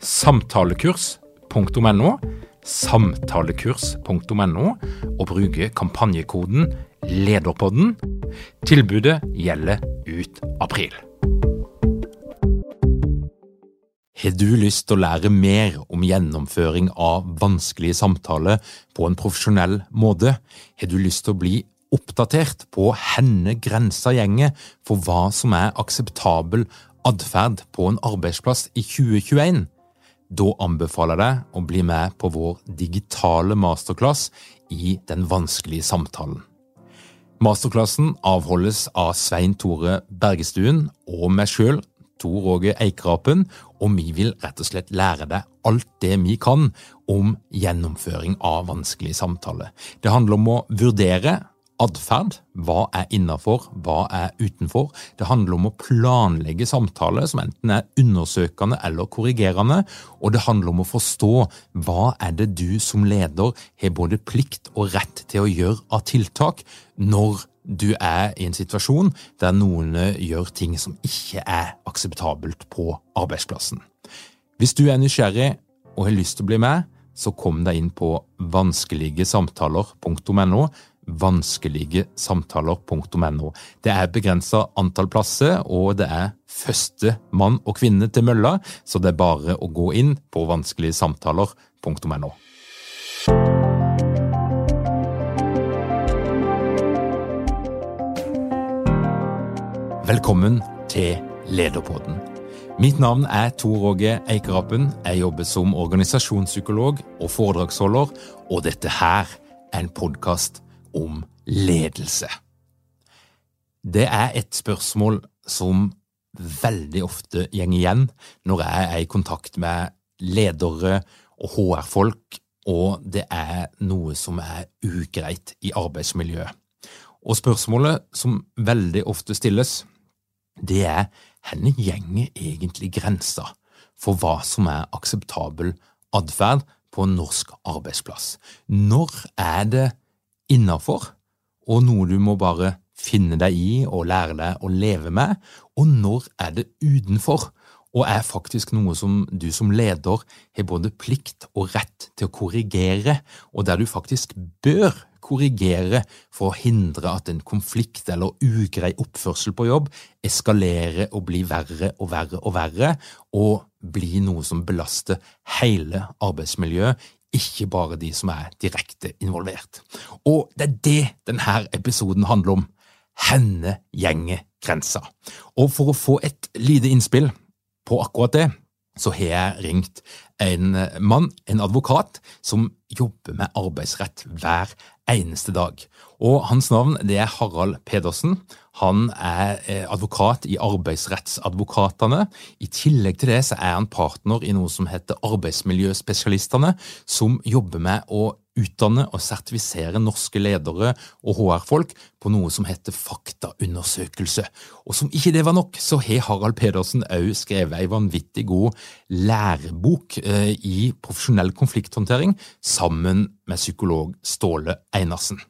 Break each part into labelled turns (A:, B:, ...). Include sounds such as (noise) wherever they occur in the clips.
A: samtalekurs.no, samtalekurs.no, og bruke kampanjekoden LEDERPODDEN. Tilbudet gjelder ut april. Har du lyst til å lære mer om gjennomføring av vanskelige samtaler på en profesjonell måte? Har du lyst til å bli oppdatert på henne grensa gjenger for hva som er akseptabel atferd på en arbeidsplass i 2021? Da anbefaler jeg deg å bli med på vår digitale masterclass i Den vanskelige samtalen. Masterklassen avholdes av Svein Tore Bergestuen og meg sjøl, Tor Åge Eikerapen, og vi vil rett og slett lære deg alt det vi kan om gjennomføring av vanskelige samtaler. Det handler om å vurdere atferd. Hva er innafor, hva er utenfor? Det handler om å planlegge samtaler som enten er undersøkende eller korrigerende, og det handler om å forstå hva er det du som leder har både plikt og rett til å gjøre av tiltak når du er i en situasjon der noen gjør ting som ikke er akseptabelt på arbeidsplassen. Hvis du er nysgjerrig og har lyst til å bli med, så kom deg inn på vanskeligesamtaler.no vanskeligesamtaler.no. Det er begrensa antall plasser, og det er første mann og kvinne til mølla, så det er bare å gå inn på vanskeligesamtaler.no. Velkommen til Lederpodden. Mitt navn er Tor Åge Eikerapen. Jeg jobber som organisasjonspsykolog og foredragsholder, og dette her er en podkast om ledelse. Det er et spørsmål som veldig ofte går igjen når jeg er i kontakt med ledere og HR-folk, og det er noe som er ugreit i arbeidsmiljøet. Og spørsmålet som veldig ofte stilles, det er hvor gjenger egentlig grensa for hva som er akseptabel atferd på en norsk arbeidsplass? Når er det innafor, og noe du må bare finne deg i og lære deg å leve med, og når er det utenfor, og er faktisk noe som du som leder har både plikt og rett til å korrigere, og der du faktisk bør korrigere for å hindre at en konflikt eller ugrei oppførsel på jobb eskalerer og blir verre og verre og verre, og blir noe som belaster hele arbeidsmiljøet ikke bare de som er direkte involvert. Og det er det denne episoden handler om. Henne gjenger grensa. Og for å få et lite innspill på akkurat det, så har jeg ringt en mann, en advokat, som jobber med arbeidsrett hver eneste dag. Og Hans navn det er Harald Pedersen. Han er eh, advokat i Arbeidsrettsadvokatene. I tillegg til det så er han partner i noe som heter Arbeidsmiljøspesialistene, som jobber med å utdanne og sertifisere norske ledere og HR-folk på noe som heter faktaundersøkelse. Og som ikke det var nok, så har Harald Pedersen òg skrevet ei vanvittig god lærebok eh, i profesjonell konflikthåndtering sammen med psykolog Ståle Einarsen.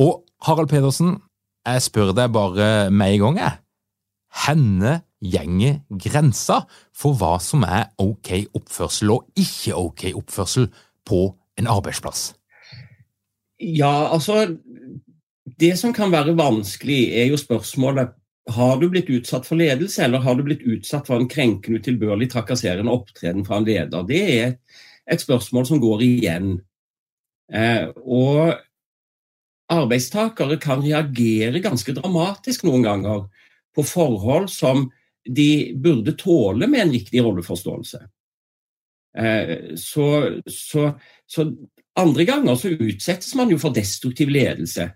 A: Og Harald Pedersen, jeg spør deg bare med en gang, jeg. Henne gjenger grensa for hva som er ok oppførsel og ikke ok oppførsel på en arbeidsplass?
B: Ja, altså Det som kan være vanskelig, er jo spørsmålet har du blitt utsatt for ledelse, eller har du blitt utsatt for en krenkende, utilbørlig, trakasserende opptreden fra en leder? Det er et, spørsmål som går igjen. Eh, og arbeidstakere kan reagere ganske dramatisk noen ganger på forhold som de burde tåle med en riktig rolleforståelse. Eh, så, så, så, andre ganger så utsettes man jo for destruktiv ledelse.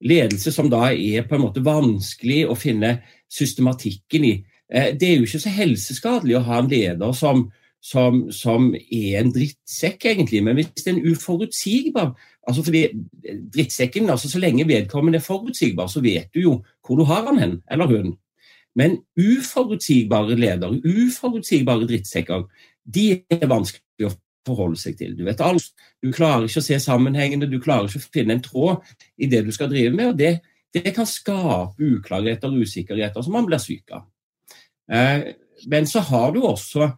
B: Ledelse som da er på en måte vanskelig å finne systematikken i. Eh, det er jo ikke så helseskadelig å ha en leder som, som, som er en drittsekk, egentlig. Men hvis det er en uforutsigbar altså fordi Drittsekken, altså Så lenge vedkommende er forutsigbar, så vet du jo hvor du har han hen, eller hun. Men uforutsigbare ledere, uforutsigbare drittsekker, de er vanskelig å forholde seg til. Du vet alt. Du klarer ikke å se sammenhengene, du klarer ikke å finne en tråd i det du skal drive med. og Det, det kan skape uklarheter og usikkerheter som man blir syk av. Eh, men så har du også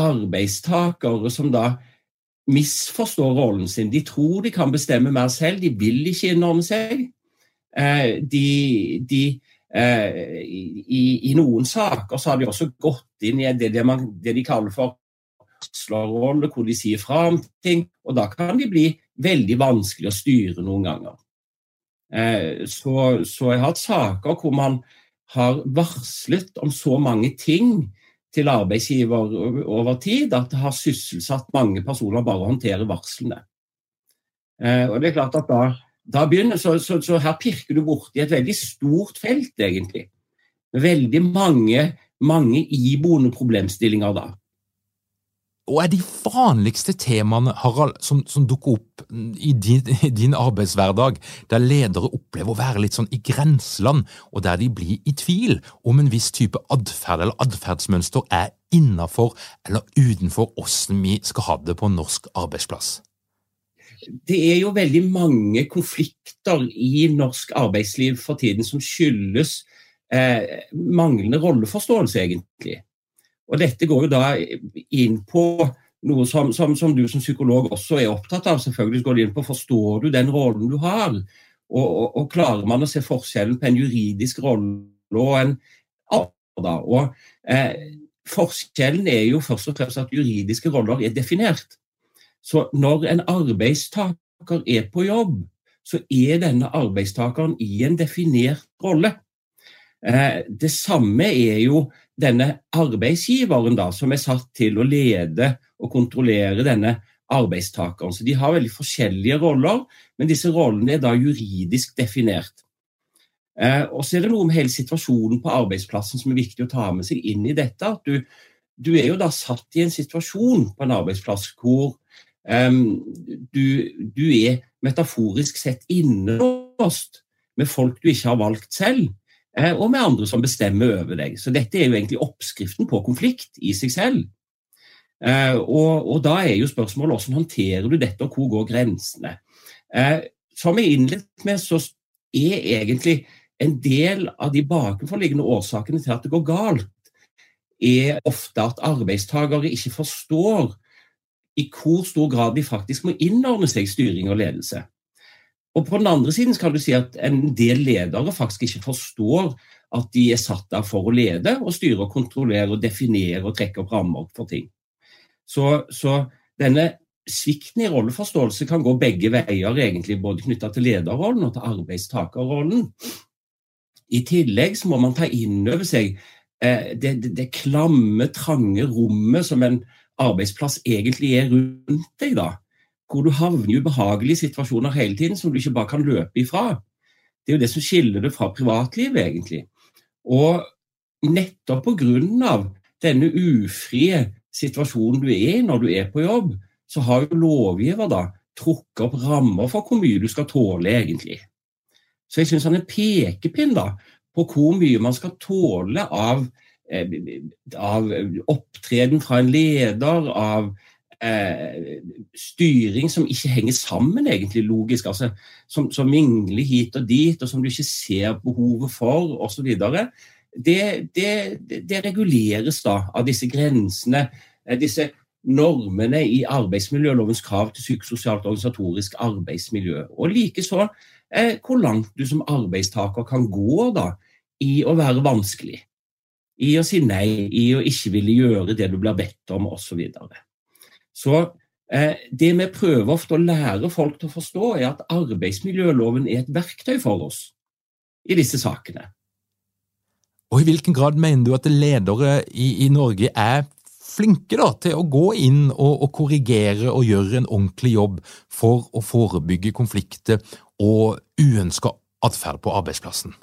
B: arbeidstakere som da misforstår rollen sin. De tror de kan bestemme mer selv, de vil ikke innordne seg. Eh, de, de Eh, i, i, noen saker så har de også gått inn i det, det, man, det de kaller for slårolle, hvor de sier fra om ting. Og da kan de bli veldig vanskelig å styre noen ganger. Eh, så, så, jeg har hatt saker hvor man har varslet om så mange ting til arbeidsgiver over tid at det har sysselsatt mange personer bare å håndtere varslene. Eh, og det er klart at da da begynner, så, så, så, her pirker du borti et veldig stort felt, egentlig. Veldig mange, mange iboende problemstillinger da.
A: Hva er de vanligste temaene Harald, som, som dukker opp i din, i din, arbeidshverdag, der ledere opplever å være litt sånn i grenseland, og der de blir i tvil om en viss type atferd eller atferdsmønster er innafor eller utenfor åssen vi skal ha det på norsk arbeidsplass?
B: det er jo veldig mange konflikter i norsk arbeidsliv for tiden som skyldes eh, manglende rolleforståelse, egentlig. Og Dette går jo da inn på noe som, som, som, du som psykolog også er opptatt av. selvfølgelig går det inn på Forstår du den rollen du har? Og, og, og klarer man å se forskjellen på en juridisk rolle og en annen? Og, eh, forskjellen er jo først og fremst at juridiske roller er definert. Så når en arbeidstaker er på jobb, så er denne arbeidstakeren i en definert rolle. Eh, det samme er jo denne arbeidsgiveren, da, som er satt til å lede og kontrollere denne arbeidstakeren. Så De har veldig forskjellige roller, men disse rollene er da juridisk definert. Eh, og så er det noe med hele situasjonen på arbeidsplassen som er viktig å ta med seg inn i dette. at du, du er jo da satt i en situasjon på en arbeidsplass hvor du, du, er metaforisk sett innelåst med folk du ikke har valgt selv, eh, og med andre som bestemmer over deg. Så dette er jo egentlig oppskriften på konflikt i seg selv. Eh, og, og da er jo spørsmålet hvordan håndterer du dette, og hvor går grensene? Eh, som jeg innledet med, så er egentlig en del av de bakenforliggende årsakene til at det går galt, er ofte at arbeidstakere ikke forstår i hvor stor grad de faktisk må innordne seg styring og ledelse. Og På den andre siden kan du si at en del ledere faktisk ikke forstår at de er satt der for å lede og styre og kontrollere og definere og trekke opp rammer for ting. Så, så denne svikten i rolleforståelse kan gå begge veier, egentlig, både knytta til lederrollen og til arbeidstakerrollen. I tillegg så må man ta inn over seg eh, det, det, det klamme, trange rommet som en arbeidsplass egentlig er rundt deg. da, Hvor du havner i ubehagelige situasjoner hele tiden som du ikke bare kan løpe ifra. Det er jo det som skiller det fra privatlivet, egentlig. Og nettopp pga. denne ufrie situasjonen du er i når du er på jobb, så har jo lovgiver da trukket opp rammer for hvor mye du skal tåle, egentlig. Så jeg syns han er pekepinn da, på hvor mye man skal tåle av Eh, av opptreden fra en leder, av eh, styring som ikke henger sammen egentlig logisk, altså, som, som, mingler hit og dit, og som du ikke ser behovet for, osv. Det, det, det reguleres da av disse grensene, eh, disse normene i arbeidsmiljølovens krav til psykososialt organisatorisk arbeidsmiljø. Og likeså eh, hvor langt du som arbeidstaker kan gå da, i å være vanskelig i å si nei, i å ikke ville gjøre det du blir bedt om, osv. Så, Eh, det vi prøver ofte å lære folk til å forstå, er at arbeidsmiljøloven er et verktøy for oss i disse sakene.
A: Og I hvilken grad mener du at ledere i, i Norge er flinke da, til å gå inn og, og, korrigere og gjøre en ordentlig jobb for å forebygge konflikter og uønska atferd på arbeidsplassen?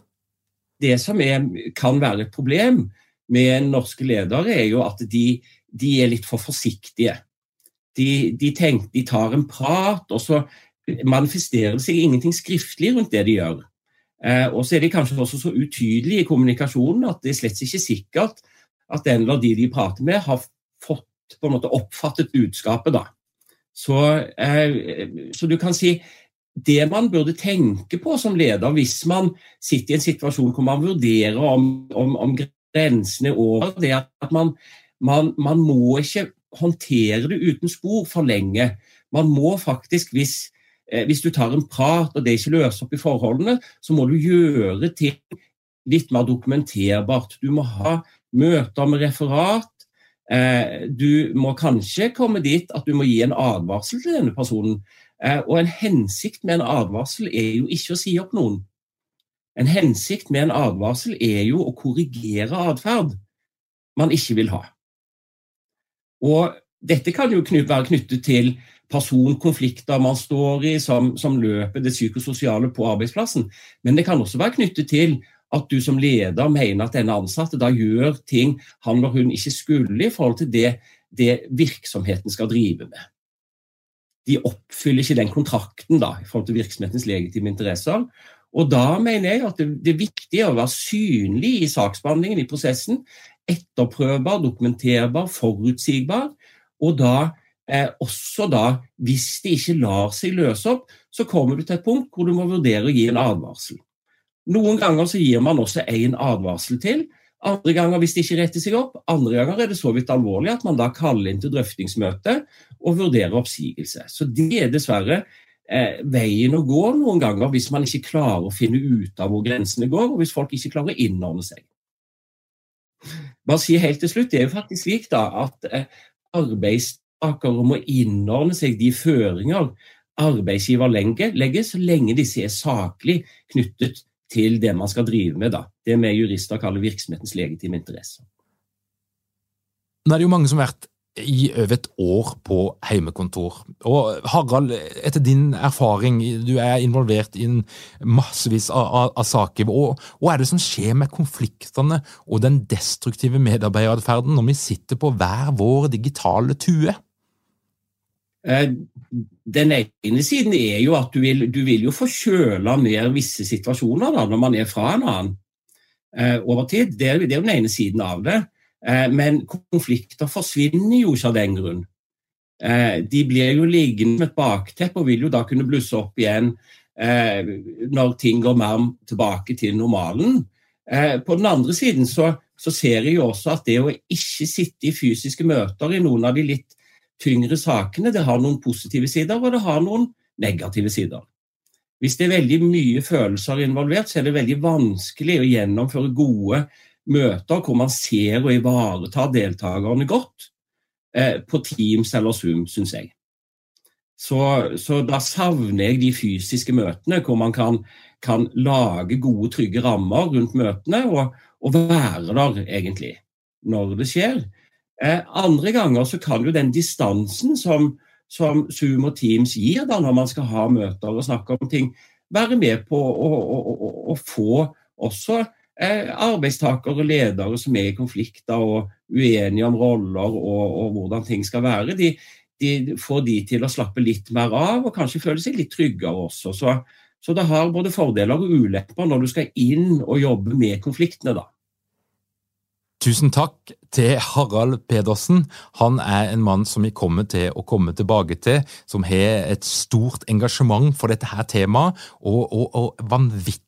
B: Det som er, kan være et problem med norske ledere, er jo at de, de er litt for forsiktige. De, de, tenker, de tar en prat, og så manifesterer det seg ingenting skriftlig rundt det de gjør. Eh, og så er de kanskje også så utydelige i kommunikasjonen at det er slett ikke sikkert at den eller de de prater med, har fått på en måte oppfattet budskapet. da. Så, eh, så, du kan si det man burde tenke på som leder hvis man sitter i en situasjon hvor man vurderer om, om, om grensene er over, det er at man, man, man, må ikke håndtere det uten spor for lenge. Man må faktisk, hvis, Eh, hvis du tar en prat og det ikke løser opp i forholdene, så må du gjøre ting litt mer dokumenterbart. Du må ha møter med referat. Eh, du må kanskje komme dit at du må gi en advarsel til denne personen. Eh, og en hensikt med en advarsel er jo ikke å si opp noen. En hensikt med en advarsel er jo å korrigere atferd man ikke vil ha. Og dette kan jo være knyttet til personkonflikter man står i som, som løper det psykososiale på arbeidsplassen. Men det kan også være knyttet til at du som leder mener at denne ansatte da gjør ting han eller hun ikke skulle i forhold til det, det virksomheten skal drive med. De oppfyller ikke den kontrakten da, i forhold til virksomhetens legitime interesser. Og Da mener jeg at det, det er viktig å være synlig i saksbehandlingen i prosessen. Etterprøvbar, dokumenterbar, forutsigbar. Og da Eh, også da, hvis det ikke lar seg løse opp, så kommer du til et punkt hvor du må vurdere å gi en advarsel. Noen ganger så gir man også en advarsel til. Andre ganger hvis det ikke retter seg opp, andre ganger er det så vidt alvorlig at man da kaller inn til drøftingsmøte og vurderer oppsigelse. Så det er dessverre eh, veien å gå noen ganger hvis man ikke klarer å finne ut av hvor grensene går, og hvis folk ikke klarer å innordne seg. Bare si helt til slutt, Det er jo faktisk slik da at eh, må om innordne seg de føringer arbeidsgiver legger, så lenge disse er saklig knyttet til det man skal drive med. Da. Det vi jurister kaller virksomhetens legitime interesser.
A: Nå er det jo mange som har vært i over et år på heimekontor. Og Harald, etter din erfaring, du er involvert i massevis av, av, av saker. Og, hva er det som skjer med konfliktene og den destruktive medarbeideratferden når vi sitter på hver vår digitale tue?
B: Eh, den ene siden er jo at du vil, du vil jo få kjøla ned visse situasjoner da, når man er fra en annen eh, over tid. Det er, er den ene siden av det. Eh, men konflikter forsvinner jo ikke av den grunn. Eh, de blir jo liggende med et bakteppe og vil jo da kunne blusse opp igjen eh, når ting går mer tilbake til normalen. På den andre siden så, så ser jeg jo også at det å ikke sitte i fysiske møter i noen av de litt tyngre sakene. Det har noen positive sider, og det har noen negative sider. Hvis det er veldig mye følelser involvert, så er det veldig vanskelig å gjennomføre gode møter hvor man ser og ivaretar deltakerne godt eh, på Teams eller Zoom, syns jeg. Så, så, da savner jeg de fysiske møtene hvor man kan, kan lage gode, trygge rammer rundt møtene og, og være der, egentlig, når det skjer. Eh, andre ganger så kan jo den distansen som, som Zoom og Teams gir da når man skal ha møter og snakke om ting, være med på å, å, å, å få også arbeidstakere og ledere som er i konflikter og uenige om roller og, og hvordan ting skal være, de, de, får de til å slappe litt mer av og kanskje føle seg litt tryggere også. Så, så det har både fordeler og ulepper når du skal inn og jobbe med konfliktene. da.
A: Tusen takk til Harald Pedersen. Han er en mann som vi kommer til å komme tilbake til, som har et stort engasjement for dette her temaet, og, og, og vanvittig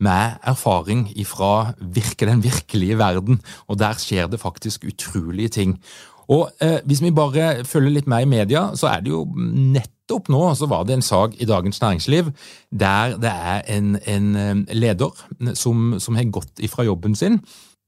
A: med erfaring fra virke, den virkelige verden. Og der skjer det faktisk utrolige ting. Og eh, Hvis vi bare følger litt med i media, så er det jo nettopp nå så var det en sak i Dagens Næringsliv der det er en, en eh, leder som, som har gått ifra jobben sin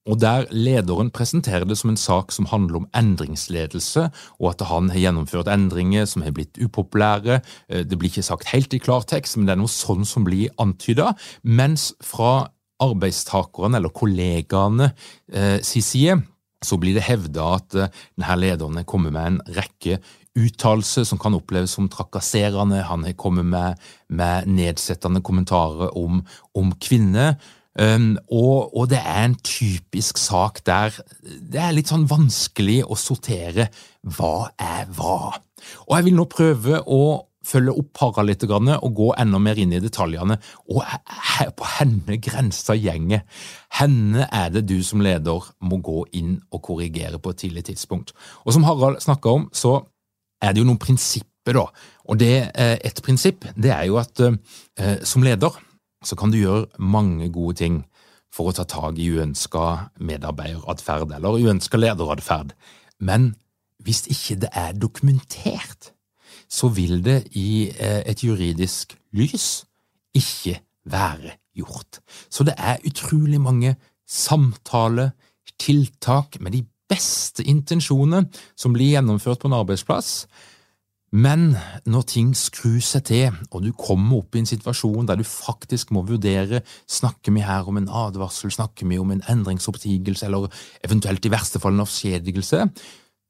A: og der lederen presenterer det som en sak som handler om endringsledelse, og at han har gjennomført endringer som har blitt upopulære. Eh, det blir ikke sagt helt i klartekst, men det er noe sånn som blir antyda. Mens fra arbeidstakerne eller kollegaene eh, sin side så blir det hevda at eh, denne lederen har kommet med en rekke uttalelser som kan oppleves som trakasserende. Han har kommet med, med nedsettende kommentarer om, om kvinner. Um, og, og, det er en typisk sak der det er litt sånn vanskelig å sortere hva er hva. Og jeg vil nå prøve å følge opp Harald litt og gå enda mer inn i detaljene. Og på henne grensa gjenger. Henne er det du som leder må gå inn og korrigere på et tidlig tidspunkt. Og som Harald snakka om, så er det jo noen prinsipper, da. Og det, eh, et prinsipp det er jo at eh, som leder så kan du gjøre mange gode ting for å ta tak i uønska medarbeideratferd eller uønska lederatferd. Men hvis ikke det er dokumentert, så vil det i eh, et juridisk lys ikke være gjort. Så det er utrolig mange samtaler, tiltak med de beste intensjoner som blir gjennomført på en arbeidsplass, men når ting skrur seg til, og du kommer opp i en situasjon der du faktisk må vurdere snakker vi her om en advarsel, snakker vi om en endringsopptigelse eller eventuelt i verste fall en avskjedigelse,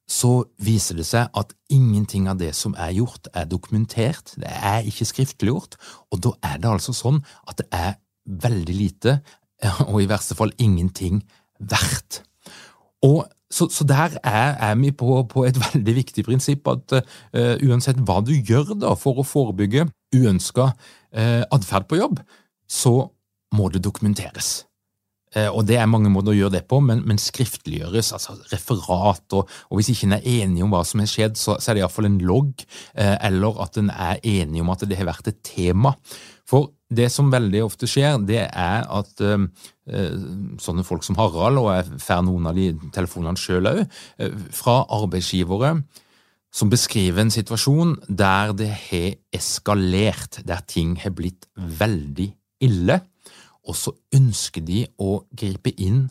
A: så viser det seg at ingenting av det som er gjort, er dokumentert. Det er ikke skriftliggjort, og da er det altså sånn at det er veldig lite, (laughs) og i verste fall ingenting, verdt. Og så, så, der er, er vi på, på, et (laughs) veldig viktig prinsipp at uh, uansett hva du gjør da for å forebygge uønska uh, atferd på jobb, så må det dokumenteres. Uh, og Det er mange måter å gjøre det på, men, men skriftliggjøres, altså referat. Og, og Hvis ikke en er enig om hva som har skjedd, så, så er det iallfall en logg, eller at en er enig om at det har vært et tema. For det som veldig ofte skjer, det er at eh, sånne folk som Harald, og jeg får noen av de telefonene sjøl òg, uh, fra arbeidsgivere som beskriver en situasjon der det har eskalert, der ting har blitt veldig ille, og så ønsker de å gripe inn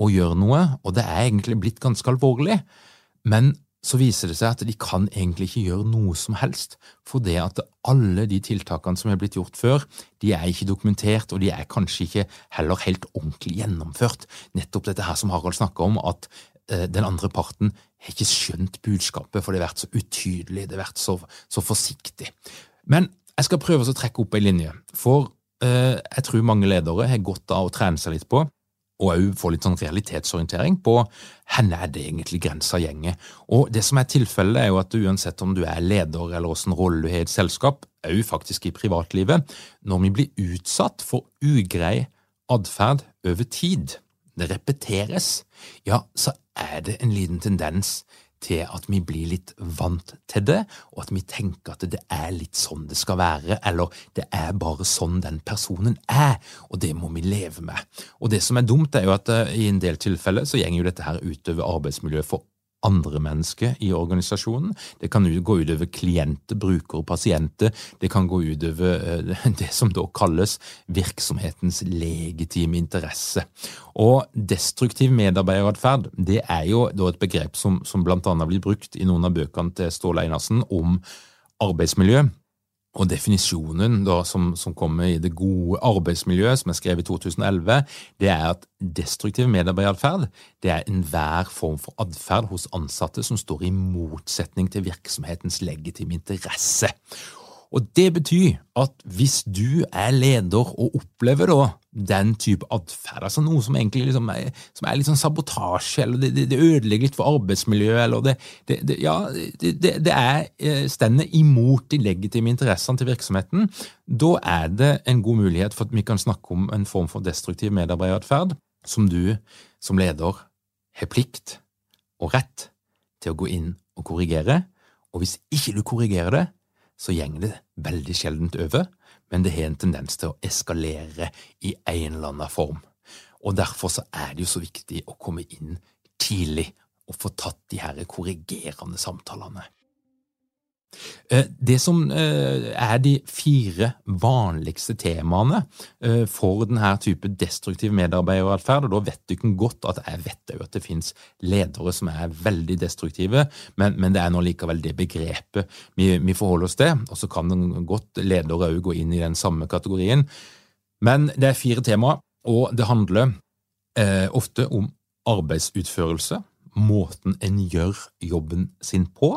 A: og gjøre noe, og det er egentlig blitt ganske alvorlig, men så viser det seg at de kan egentlig ikke gjøre noe som helst, for det at alle de tiltakene som er blitt gjort før, de er ikke dokumentert, og de er kanskje ikke heller helt ordentlig gjennomført. Nettopp dette her som Harald snakker om, at eh, den andre parten har ikke skjønt budskapet, for det har vært så utydelig, det har vært så, så forsiktig. Men jeg skal prøve å trekke opp ei linje, for eh, jeg tror mange ledere har godt av å trene seg litt på og òg få litt sånn realitetsorientering på hvor er det egentlig grensa gjenger. Og det som er tilfellet, er jo at uansett om du er leder eller åssen rolle du har i et selskap, òg faktisk i privatlivet, når vi blir utsatt for ugrei atferd over tid, det repeteres, ja, så er det en liten tendens til at vi blir litt vant til det, og at vi tenker at det er litt sånn det skal være, eller det er bare sånn den personen er, og det må vi leve med. Og det som er dumt, er jo at eh, i en del tilfeller så går jo dette her utover arbeidsmiljøet for andre mennesker i organisasjonen. Det kan gå utover klienter, brukere, pasienter. Det kan gå utover eh, (laughs) det som da kalles virksomhetens legitime interesse. Og destruktiv medarbeideratferd det er jo da et begrep som, som annet blir brukt i noen av bøkene til Ståle Einarsen om arbeidsmiljø. Og definisjonen da, som, som, kommer i det gode arbeidsmiljøet, som er skrevet i 2011, det er at destruktiv medarbeideratferd det er enhver form for atferd hos ansatte som står i motsetning til virksomhetens legitime interesse. Og Det betyr at hvis du er leder og opplever da den type atferd, altså noe som egentlig liksom er, som er litt sånn sabotasje, eller det, det, ødelegger litt for arbeidsmiljøet, eller det, det ja, det, er eh, stender imot de legitime interessene til virksomheten, da er det en god mulighet for at vi kan snakke om en form for destruktiv medarbeideratferd som du som leder har plikt og rett til å gå inn og korrigere, og hvis ikke du korrigerer det, så gjenger det veldig sjeldent over, men det har en tendens til å eskalere i en eller annen form. Og Derfor så er det jo så viktig å komme inn tidlig og få tatt de her korrigerende samtalene. Eh, det som eh, er de fire vanligste temaene eh, for denne type destruktiv medarbeideratferd, og da vet du ikke godt at jeg vet jo at det finnes ledere som er veldig destruktive, men, men det er nå likevel det begrepet vi, vi forholder oss til, og så kan godt ledere òg gå inn i den samme kategorien. Men det er fire temaer, og det handler eh, ofte om arbeidsutførelse, måten en gjør jobben sin på,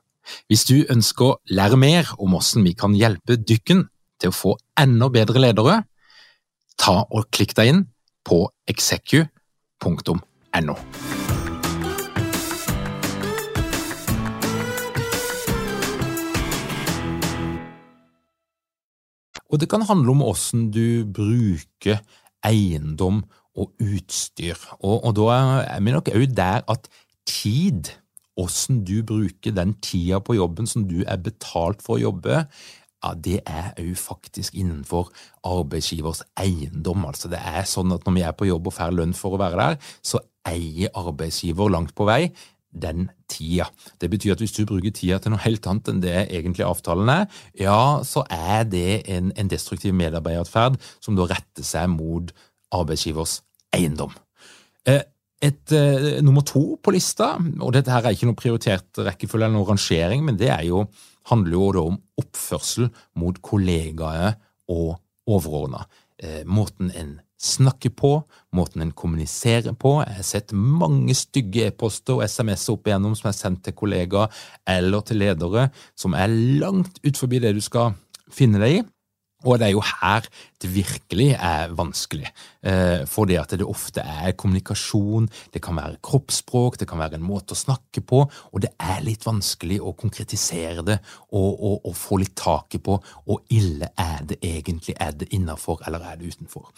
A: Hvis du ønsker å lære mer om hvordan vi kan hjelpe dykken til å få enda bedre ledere, ta og klikk deg inn på execu.no. Og det kan handle om hvordan du bruker eiendom og utstyr. Og, og da er vi nok òg der at tid hvordan du bruker den tida på jobben som du er betalt for å jobbe, ja, det er òg faktisk innenfor arbeidsgivers eiendom. Altså, det er sånn at når vi er på jobb og får lønn for å være der, så eier arbeidsgiver langt på vei den tida. Det betyr at hvis du bruker tida til noe helt annet enn det egentlig avtalen er, ja, så er det en, en destruktiv medarbeideratferd som da retter seg mot arbeidsgivers eiendom. Eh, et uh, nummer to på lista, og dette her er ikke noe prioritert rekkefølge eller noe rangering, men det jo, handler jo da om oppførsel mot kollegaer og overordna. Uh, måten en snakker på, måten en kommuniserer på. Jeg har sett mange stygge e-poster og SMS-er opp igjennom som er sendt til kollegaer eller til ledere, som er langt ut forbi det du skal finne deg i. Og det er jo her det virkelig er vanskelig, eh, fordi at det ofte er kommunikasjon, det kan være kroppsspråk, det kan være en måte å snakke på, og det er litt vanskelig å konkretisere det og, og, og få litt taket på hvor ille er det egentlig, er det innafor eller er det utenfor.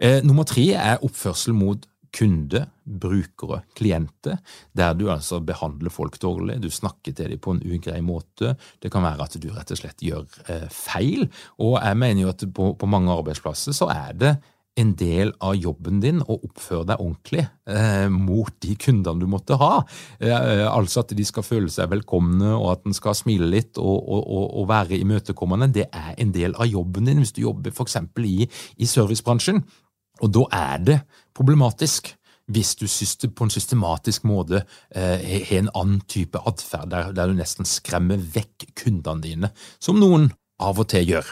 A: Eh, nummer tre er oppførsel mot kunde, brukere, klienter, der du altså behandler folk dårlig, du snakker til dem på en ugrei måte. Det kan være at du rett og slett gjør eh, feil. Og jeg mener jo at på, på, mange arbeidsplasser så er det en del av jobben din å oppføre deg ordentlig eh, mot de kundene du måtte ha. Eh, altså at de skal føle seg velkomne, og at en skal smile litt og, og, og, være imøtekommende. Det er en del av jobben din hvis du jobber f.eks. I, i servicebransjen. Og da er det problematisk hvis du på en systematisk måte eh, en annen type atferd, der, der, du nesten skremmer vekk kundene dine, som noen av og til gjør.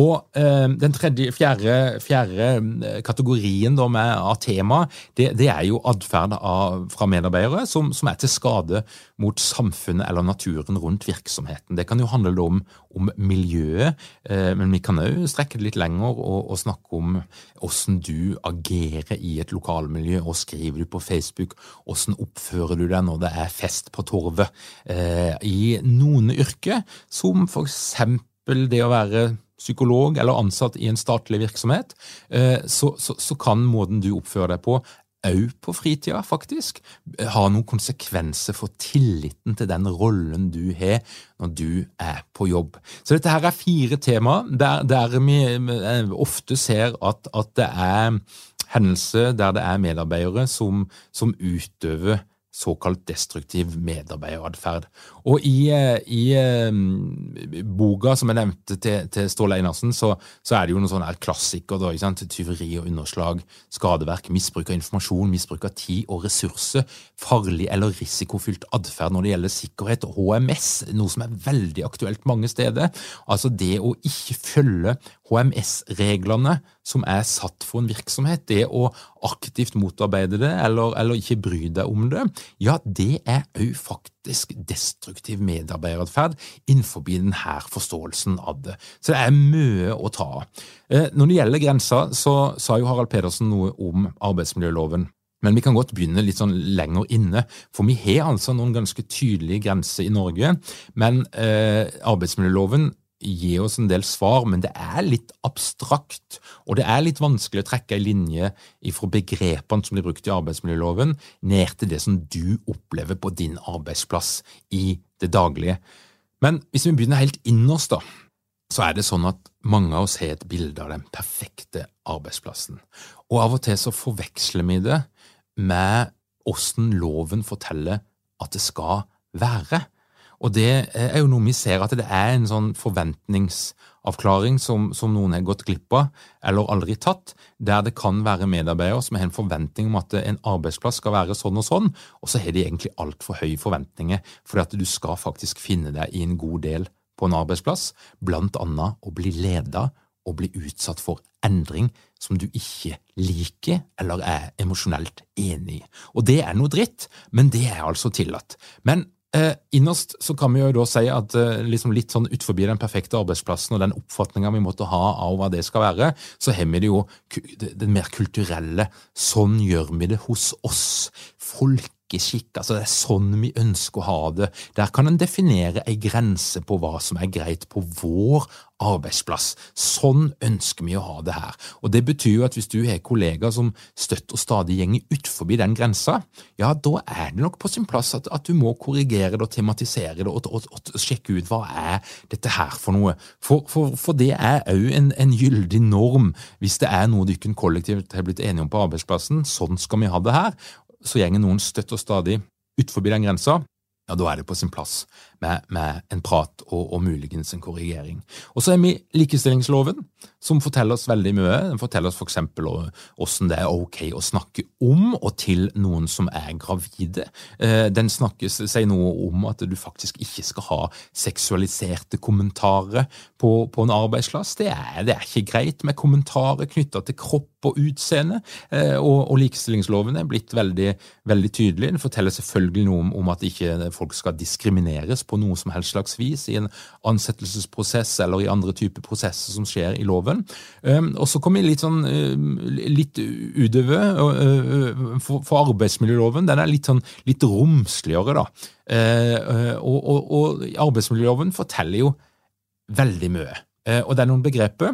A: Og eh, Den tredje, fjerde, fjerde eh, kategorien da, med, av tema, det, det, er jo atferd fra medarbeidere som, som, er til skade mot samfunnet eller naturen rundt virksomheten. Det kan jo handle om, om miljøet, eh, men vi kan òg strekke det litt lenger og, og, snakke om hvordan du agerer i et lokalmiljø. og Skriver du på Facebook? Hvordan oppfører du deg når det er fest på torvet? Eh, I noen yrker, som for eksempel det å være psykolog eller ansatt i en statlig virksomhet, eh, så, så, så kan måten du oppfører deg på, òg på fritida, faktisk, ha noen konsekvenser for tilliten til den rollen du har når du er på jobb. Så dette her er fire tema der, der vi eh, ofte ser at, at det er hendelser der det er medarbeidere som, som utøver såkalt destruktiv medarbeideratferd. Og i, eh, i um, boka som jeg nevnte til, til Ståle Einarsen, så, så, er det jo noen sånne klassiker. Tyveri og underslag, skadeverk, misbruk av informasjon, misbruk av tid og ressurser, farlig eller risikofylt atferd når det gjelder sikkerhet, og HMS, noe som er veldig aktuelt mange steder. Altså det å ikke følge HMS-reglene som er satt for en virksomhet, det å aktivt motarbeide det eller, eller ikke bry deg om det, ja, det er òg faktisk destruktiv medarbeideratferd innenfor denne forståelsen av det. Så det er mye å ta av. Eh, når det gjelder grensa, så sa jo Harald Pedersen noe om arbeidsmiljøloven Men vi kan godt begynne litt sånn lenger inne, for vi har altså noen ganske tydelige grenser i Norge. Men eh, arbeidsmiljøloven gir oss en del svar, men det er litt abstrakt. Og det er litt vanskelig å trekke en linje fra begrepene som blir brukt i arbeidsmiljøloven, ned til det som du opplever på din arbeidsplass i det daglige. Men hvis vi begynner helt innerst, da, så er det sånn at mange av oss har et bilde av den perfekte arbeidsplassen. Og av og til så forveksler vi det med åssen loven forteller at det skal være. Og det er jo noe vi ser at det er en sånn forventningsavklaring som, som noen har gått glipp av eller aldri tatt, der det kan være medarbeidere som har en forventning om at en arbeidsplass skal være sånn og sånn, og så har de egentlig altfor høye forventninger, fordi at du skal faktisk finne deg i en god del på en arbeidsplass, blant annet å bli leda og bli utsatt for endring som du ikke liker eller er emosjonelt enig i. Og det er noe dritt, men det er altså tillatt. Men eh, innerst så kan vi jo da si at eh, liksom litt sånn utenfor den perfekte arbeidsplassen og den oppfatninga vi måtte ha av hva det skal være, så har vi det jo det mer kulturelle. Sånn gjør vi det hos oss. Folk folkeskikk. Altså, det er sånn vi ønsker å ha det. Der kan en definere ei grense på hva som er greit på vår arbeidsplass. Sånn ønsker vi å ha det her. Og Det betyr jo at hvis du har kollegaer som støtt og stadig gjenger utfor den grensa, ja, da er det nok på sin plass at, at du må korrigere det og tematisere det og, og, og, sjekke ut hva er dette her for noe. For, for, for det er òg en, en gyldig norm hvis det er noe dere kollektivt har blitt enige om på arbeidsplassen. Sånn skal vi ha det her så gjenger noen støtt og stadig utenfor den grensa, ja, da er det på sin plass med, med en prat og, og, muligens en korrigering. Og så er vi likestillingsloven, som forteller oss veldig mye. Den forteller oss f.eks. hvordan det er ok å snakke om og til noen som er gravide. Eh, den snakkes, sier noe om at du faktisk ikke skal ha seksualiserte kommentarer på, på en arbeidsplass. Det er, det er, ikke greit med kommentarer knytta til kropp og utseende. Eh, og, og, likestillingsloven er blitt veldig, veldig tydelig. Den forteller selvfølgelig noe om, om at ikke folk skal diskrimineres på noe som helst slags vis i en ansettelsesprosess eller i andre typer prosesser som skjer i loven. Ehm, og så kommer vi litt sånn eh, litt utover for, for arbeidsmiljøloven. Den er litt sånn litt romsligere, da. Eh, og, og, og arbeidsmiljøloven forteller jo veldig mye. Og det er noen begreper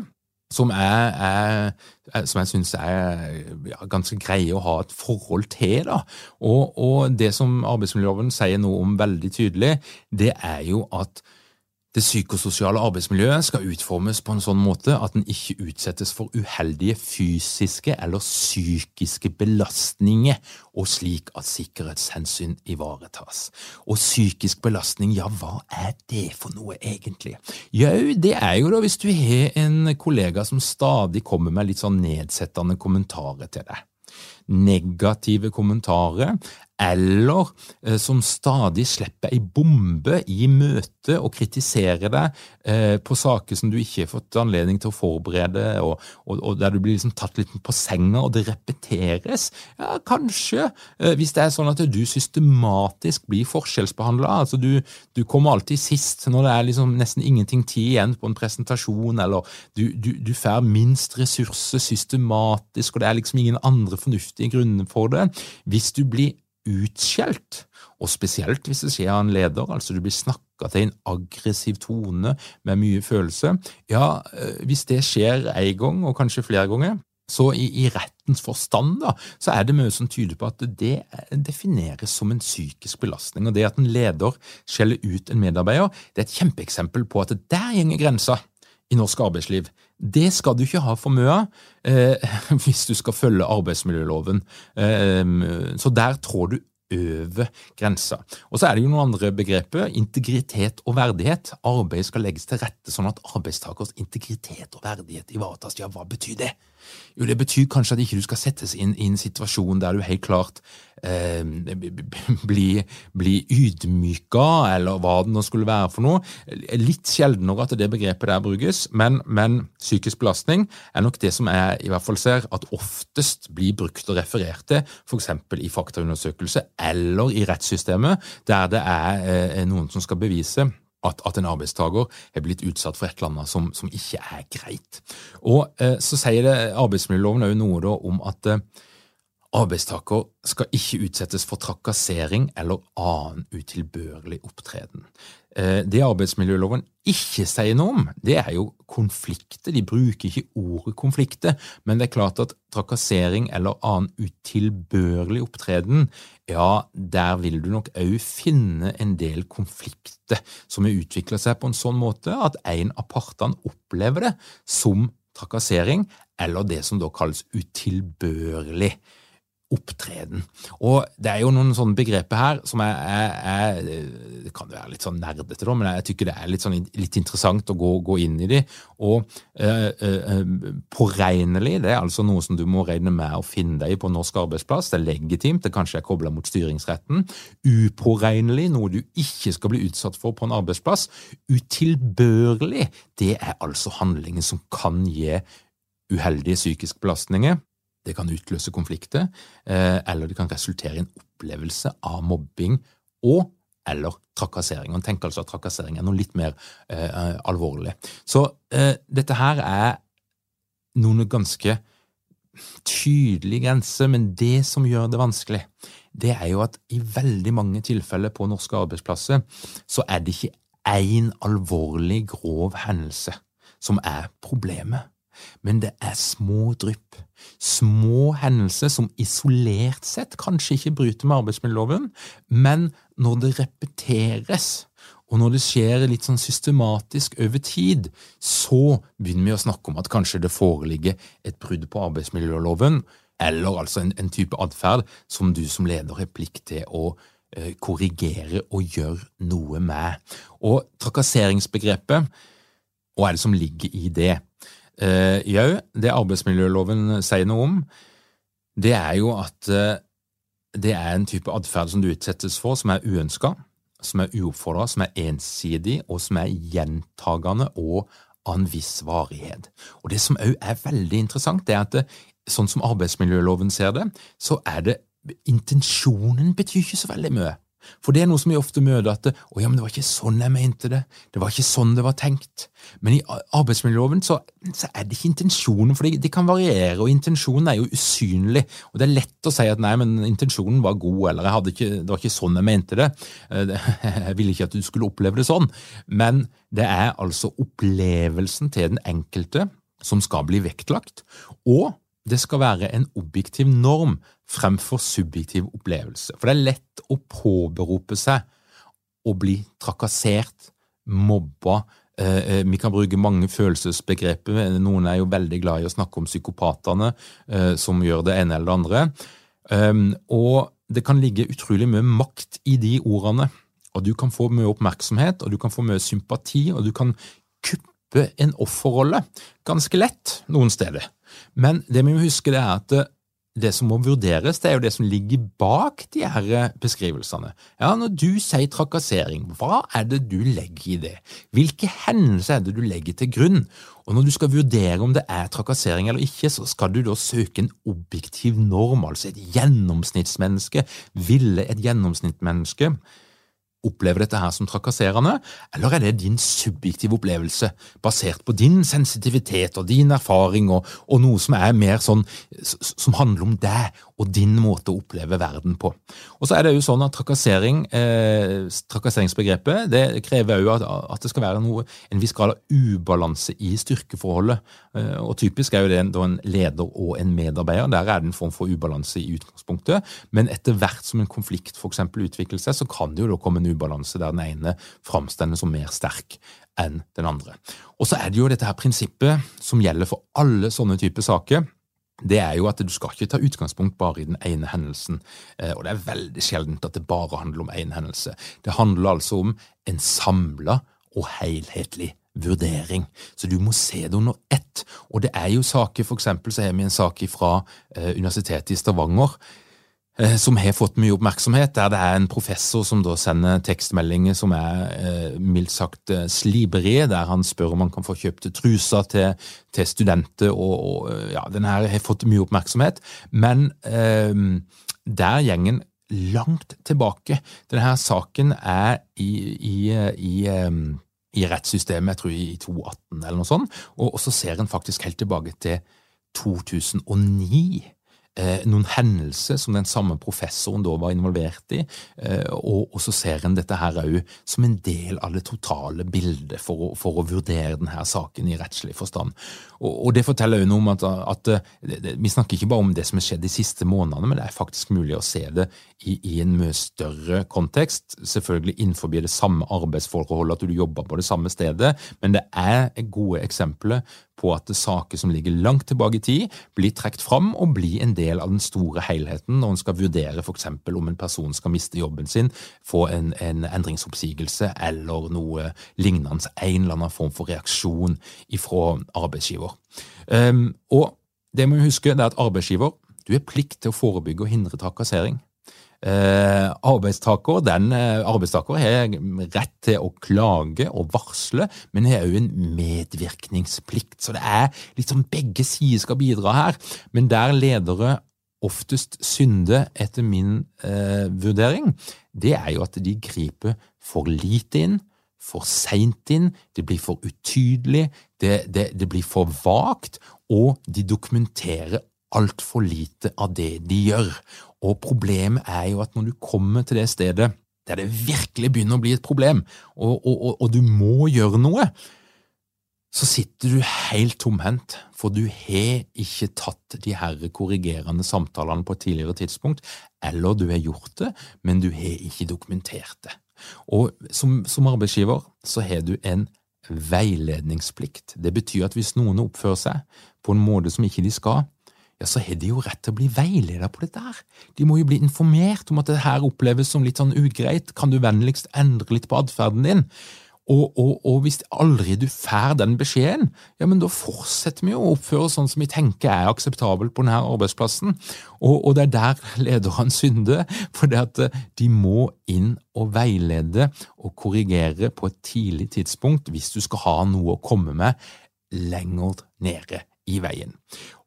A: som, jeg, jeg, som jeg syns er ja, ganske greie å ha et forhold til. Da. Og, og det som arbeidsmiljøloven sier noe om veldig tydelig, det er jo at det psykososiale arbeidsmiljøet skal utformes på en sånn måte at den ikke utsettes for uheldige fysiske eller psykiske belastninger, og slik at sikkerhetshensyn ivaretas. Og psykisk belastning, ja, hva er det for noe egentlig? Jau, det er jo da hvis du har en kollega som stadig kommer med litt sånn nedsettende kommentarer til deg negative kommentarer eller eh, som stadig slipper ei bombe i møte og kritiserer deg eh, på saker som du ikke har fått anledning til å forberede, og, og, og der du blir liksom tatt litt på senga, og det repeteres. Ja, kanskje, eh, hvis det er sånn at du systematisk blir forskjellsbehandla. Altså du, du, kommer alltid sist når det er liksom nesten ingenting tid igjen på en presentasjon, eller du, du, du får minst ressurser systematisk, og det er liksom ingen andre fornuftige grunner for det. Hvis du blir utskjelt, og spesielt hvis det skjer av en leder, altså du blir snakka til en aggressiv tone med mye følelse, ja, eh, hvis det skjer én gang, og kanskje flere ganger, så i, i, rettens forstand da, så er det mye som tyder på at det defineres som en psykisk belastning. og Det at en leder skjeller ut en medarbeider, det er et kjempeeksempel på at der gjenger grensa i norsk arbeidsliv. Det skal du ikke ha for mye av eh, (laughs) hvis du skal følge arbeidsmiljøloven. Eh, så der trår du over grensa. Og så er det jo noen andre begreper. Integritet og verdighet. Arbeid skal legges til rette sånn at arbeidstakers integritet og verdighet ivaretas. Ja, hva betyr det? Jo, det betyr kanskje at ikke du skal settes inn i en situasjon der du helt klart eh, blir (laughs) bli ydmyka, eller hva det nå skulle være for noe. Litt sjeldnere at det begrepet der brukes, men, men, psykisk belastning er nok det som jeg i hvert fall ser at oftest blir brukt og referert til, f.eks. i faktaundersøkelse eller i rettssystemet, der det er eh, noen som skal bevise at, at, en arbeidstaker er blitt utsatt for et eller annet som, som ikke er greit. Og eh, Så sier det arbeidsmiljøloven også noe da om at eh, Arbeidstaker skal ikke utsettes for trakassering eller annen utilbørlig opptreden. Eh, det arbeidsmiljøloven ikke sier noe om, det er jo konflikter. De bruker ikke ordet konflikter, men det er klart at trakassering eller annen utilbørlig opptreden, ja, der vil du nok òg finne en del konflikter som har utvikla seg på en sånn måte at en av partene opplever det som trakassering, eller det som da kalles utilbørlig opptreden. Og Det er jo noen sånne begreper her som er, er, er Det kan være litt sånn nerdete, da, men jeg tykker det er litt, sånn, litt interessant å gå, gå, inn i de. Og uh, uh, påregnelig det er altså noe som du må regne med å finne deg på norsk arbeidsplass. Det er legitimt, det kanskje er kobla mot styringsretten. Upåregnelig, noe du ikke skal bli utsatt for på en arbeidsplass. Utilbørlig, det er altså handlinger som kan gi uheldige psykiske belastninger det kan utløse konflikter, eh, eller det kan resultere i en opplevelse av mobbing og eller trakassering. Man tenker altså at trakassering er noe litt mer eh, alvorlig. Så eh, dette her er noen ganske tydelige grenser, men det som gjør det vanskelig, det er jo at i veldig mange tilfeller på norske arbeidsplasser så er det ikke én alvorlig, grov hendelse som er problemet men det er små drypp. Små hendelser som isolert sett kanskje ikke bryter med arbeidsmiljøloven, men når det repeteres, og når det skjer litt sånn systematisk over tid, så begynner vi å snakke om at kanskje det foreligger et brudd på arbeidsmiljøloven, eller altså en, en type atferd som du som leder har plikt til å eh, korrigere og gjøre noe med. Og trakasseringsbegrepet, hva er det som ligger i det? Uh, Jau, det arbeidsmiljøloven sier noe om, det er jo at eh, det er en type atferd som du utsettes for, som er uønska, som er uoppfordra, som er ensidig, og som er gjentagende og av en viss varighet. Og Det som òg er veldig interessant, det er at det, sånn som arbeidsmiljøloven ser det, så er det intensjonen betyr ikke så veldig mye. For det er noe som vi ofte møter, at å ja, men det var ikke sånn jeg mente det, det var ikke sånn det var tenkt. Men i arbeidsmiljøloven så, så er det ikke intensjonen, for det, det, kan variere, og intensjonen er jo usynlig. Og det er lett å si at nei, men intensjonen var god, eller ikke, det var ikke sånn jeg mente det. Eh, (laughs) jeg ville ikke at du skulle oppleve det sånn. Men det er altså opplevelsen til den enkelte som skal bli vektlagt, og det skal være en objektiv norm fremfor subjektiv opplevelse. For det er lett å påberope seg å bli trakassert, mobba. Eh, eh, vi kan bruke mange følelsesbegreper. Noen er jo veldig glad i å snakke om psykopatene eh, som gjør det ene eller det andre. Ehm, og det kan ligge utrolig mye makt i de ordene. Og du kan få mye oppmerksomhet, og du kan få mye sympati, og du kan kuppe en offerrolle ganske lett noen steder. Men det vi må huske det er at det som må vurderes, det er jo det som ligger bak de her beskrivelsene. Ja, Når du sier trakassering, hva er det du legger i det? Hvilke hendelser er det du legger til grunn? Og Når du skal vurdere om det er trakassering eller ikke, så skal du da søke en objektiv norm, altså et gjennomsnittsmenneske. Ville et gjennomsnittsmenneske opplever dette her som trakasserende, eller er det din subjektive opplevelse, basert på din sensitivitet og din erfaring og, og noe som er mer sånn, som handler om deg og din måte å oppleve verden på. Og så er det jo sånn at trakassering, eh, Trakasseringsbegrepet det krever jo at, at, det skal være noe, en viss grad av ubalanse i styrkeforholdet. Eh, og Typisk er jo det da en leder og en medarbeider. Der er det en form for ubalanse i utgangspunktet. Men etter hvert som en konflikt for eksempel, utvikler seg, så kan det jo da komme en ubalanse der den ene framstår som mer sterk enn den andre. Og så er det jo dette her prinsippet som gjelder for alle sånne typer saker det er jo at du skal ikke ta utgangspunkt bare i den ene hendelsen. Eh, og det er veldig sjeldent at det bare handler om én hendelse. Det handler altså om en samla og helhetlig vurdering. Så du må se det under ett. Og det er jo saker, for eksempel så har vi en sak fra eh, Universitetet i Stavanger som har fått mye oppmerksomhet, der det er en professor som da sender tekstmeldinger som er eh, mildt sagt eh, slibrige, der han spør om han kan få kjøpt truser til, til studenter. og, og ja, Den her har fått mye oppmerksomhet, men eh, der gjengen langt tilbake. Denne saken er i, i, i, i rettssystemet, jeg tror i 2018 eller noe sånt, og, så ser en faktisk helt tilbake til 2009 eh, noen hendelser som den samme professoren da var involvert i, eh, og, så ser en dette her òg som en del av det totale bildet for å, for å vurdere denne saken i rettslig forstand. Og, og det forteller jo noe om at, at, at, vi snakker ikke bare om det som har skjedd de siste månedene, men det er faktisk mulig å se det i, i en mye større kontekst. Selvfølgelig innenfor det samme arbeidsforholdet, at du jobber på det samme stedet, men det er gode eksempler på at saker som ligger langt tilbake i tid, blir trukket fram og blir en del av den store helheten når en skal vurdere f.eks. om en person skal miste jobben sin, få en, en endringsoppsigelse eller noe lignende, en eller annen form for reaksjon fra arbeidsgiver. Um, og det må vi huske, det er at arbeidsgiver du har plikt til å forebygge og hindre trakassering. Eh, arbeidstaker, den, eh, arbeidstaker har rett til å klage og varsle, men har òg en medvirkningsplikt. Så det er sånn begge sider skal bidra her. Men der ledere oftest synder, etter min eh, vurdering, det er jo at de griper for lite inn, for seint inn, det blir for utydelig, det, det, det blir for vagt, og de dokumenterer altfor lite av det de gjør. Og problemet er jo at når du kommer til det stedet der det virkelig begynner å bli et problem, og, og, og, og du må gjøre noe, så sitter du helt tomhendt, for du har ikke tatt de her korrigerende samtalene på et tidligere tidspunkt, eller du har gjort det, men du har ikke dokumentert det. Og som, som arbeidsgiver så har du en veiledningsplikt. Det betyr at hvis noen oppfører seg på en måte som ikke de skal, ja, så har de jo rett til å bli veileder på dette her. De må jo bli informert om at det her oppleves som litt sånn ugreit. Kan du vennligst endre litt på atferden din? Og, og, og, hvis aldri du får den beskjeden, ja, men da fortsetter vi å oppføre sånn som vi tenker er akseptabelt på denne arbeidsplassen. Og, og det er der lederne synder, for det at eh, de må inn og veilede og korrigere på et tidlig tidspunkt hvis du skal ha noe å komme med lenger nede i veien.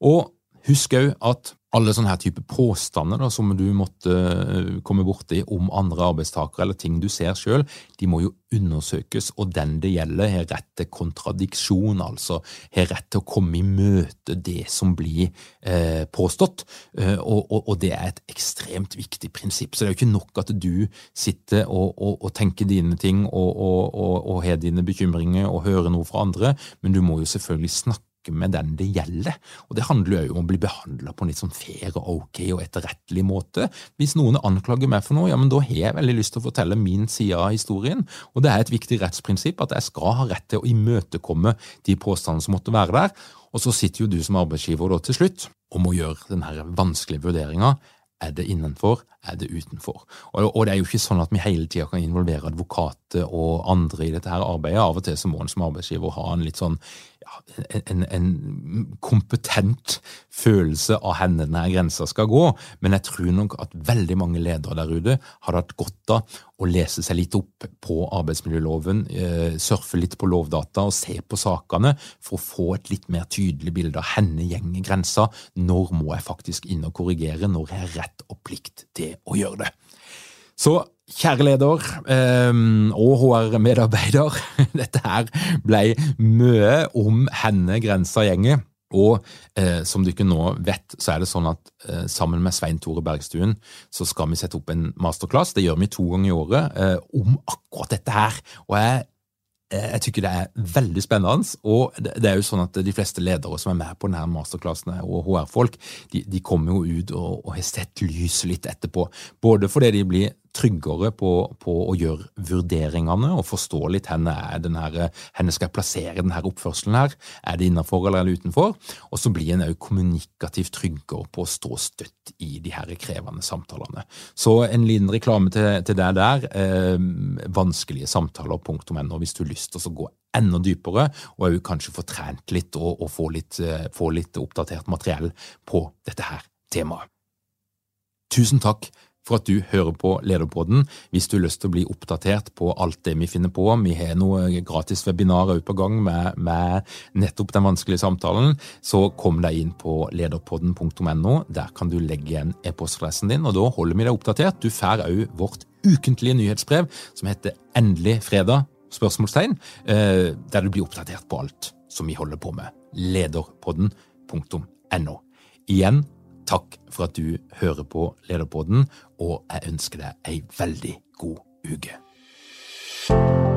A: Og Husk òg at alle sånne her type påstander da, som du måtte eh, komme borti om andre arbeidstakere eller ting du ser sjøl, de må jo undersøkes, og den det gjelder, har rett til kontradiksjon, altså har rett til å komme i møte det som blir eh, påstått, eh, og, og, og, det er et ekstremt viktig prinsipp. Så det er jo ikke nok at du sitter og, og tenker dine ting og har dine bekymringer og hører noe fra andre, men du må jo selvfølgelig snakke med den det gjelder. Og Det handler jo om å bli behandla på en litt sånn fair og ok og etterrettelig måte. Hvis noen anklager meg for noe, ja, men da har jeg veldig lyst til å fortelle min side av historien. Og det er et viktig rettsprinsipp at jeg skal ha rett til å imøtekomme de påstandene som måtte være der. Og så sitter jo du som arbeidsgiver da til slutt og må gjøre denne vanskelige vurderinga. Er det innenfor, er det utenfor? Og, og, det er jo ikke sånn at vi hele tida kan involvere advokater og andre i dette her arbeidet. Av og til så må en som arbeidsgiver ha en litt sånn en, en, kompetent følelse av hvor denne grensa skal gå, men jeg tror nok at veldig mange ledere der ute hadde hatt godt av å lese seg litt opp på arbeidsmiljøloven, eh, surfe litt på lovdata og se på sakene for å få et litt mer tydelig bilde av hvor gjenger grensa, når må jeg faktisk inn og korrigere, når jeg har rett og plikt til å gjøre det. Så Kjære leder um, og HR-medarbeider, (laughs) dette her ble mye om henne grensa gjenger. Og eh, som dere nå vet, så er det sånn at eh, sammen med Svein Tore Bergstuen så skal vi sette opp en masterclass. Det gjør vi to ganger i året eh, om akkurat dette her. Og jeg jeg tykker det er veldig spennende. Og det er jo sånn at de fleste ledere som er med på denne masterklassen, og HR-folk, de, de, kommer jo ut og, og har sett lyset litt etterpå. Både fordi de blir tryggere på, på, å gjøre vurderingene og forstå litt henne skal jeg plassere denne oppførselen. her, Er det innenfor eller er det utenfor? Og så blir en òg kommunikativt tryggere på å stå støtt i de her krevende samtalene. Så en liten reklame til, til deg der. Eh, vanskelige samtaler.no hvis du har lyst til å gå enda dypere, og òg kanskje få trent litt og, og få, litt, eh, få litt oppdatert materiell på dette her temaet. Tusen takk for at du hører på Lederpodden. Hvis du har lyst til å bli oppdatert på alt det vi finner på, vi har noe gratis webinarer på gang med, med, nettopp den vanskelige samtalen, så kom deg inn på lederpodden.no. Der kan du legge igjen e-postadressen din, og da holder vi deg oppdatert. Du får òg vårt ukentlige nyhetsbrev som heter Endelig fredag? spørsmålstegn, eh, der du blir oppdatert på alt som vi holder på med. Lederpodden.no. Igjen Takk for at du hører på Lederpodden, og jeg ønsker deg ei veldig god uke.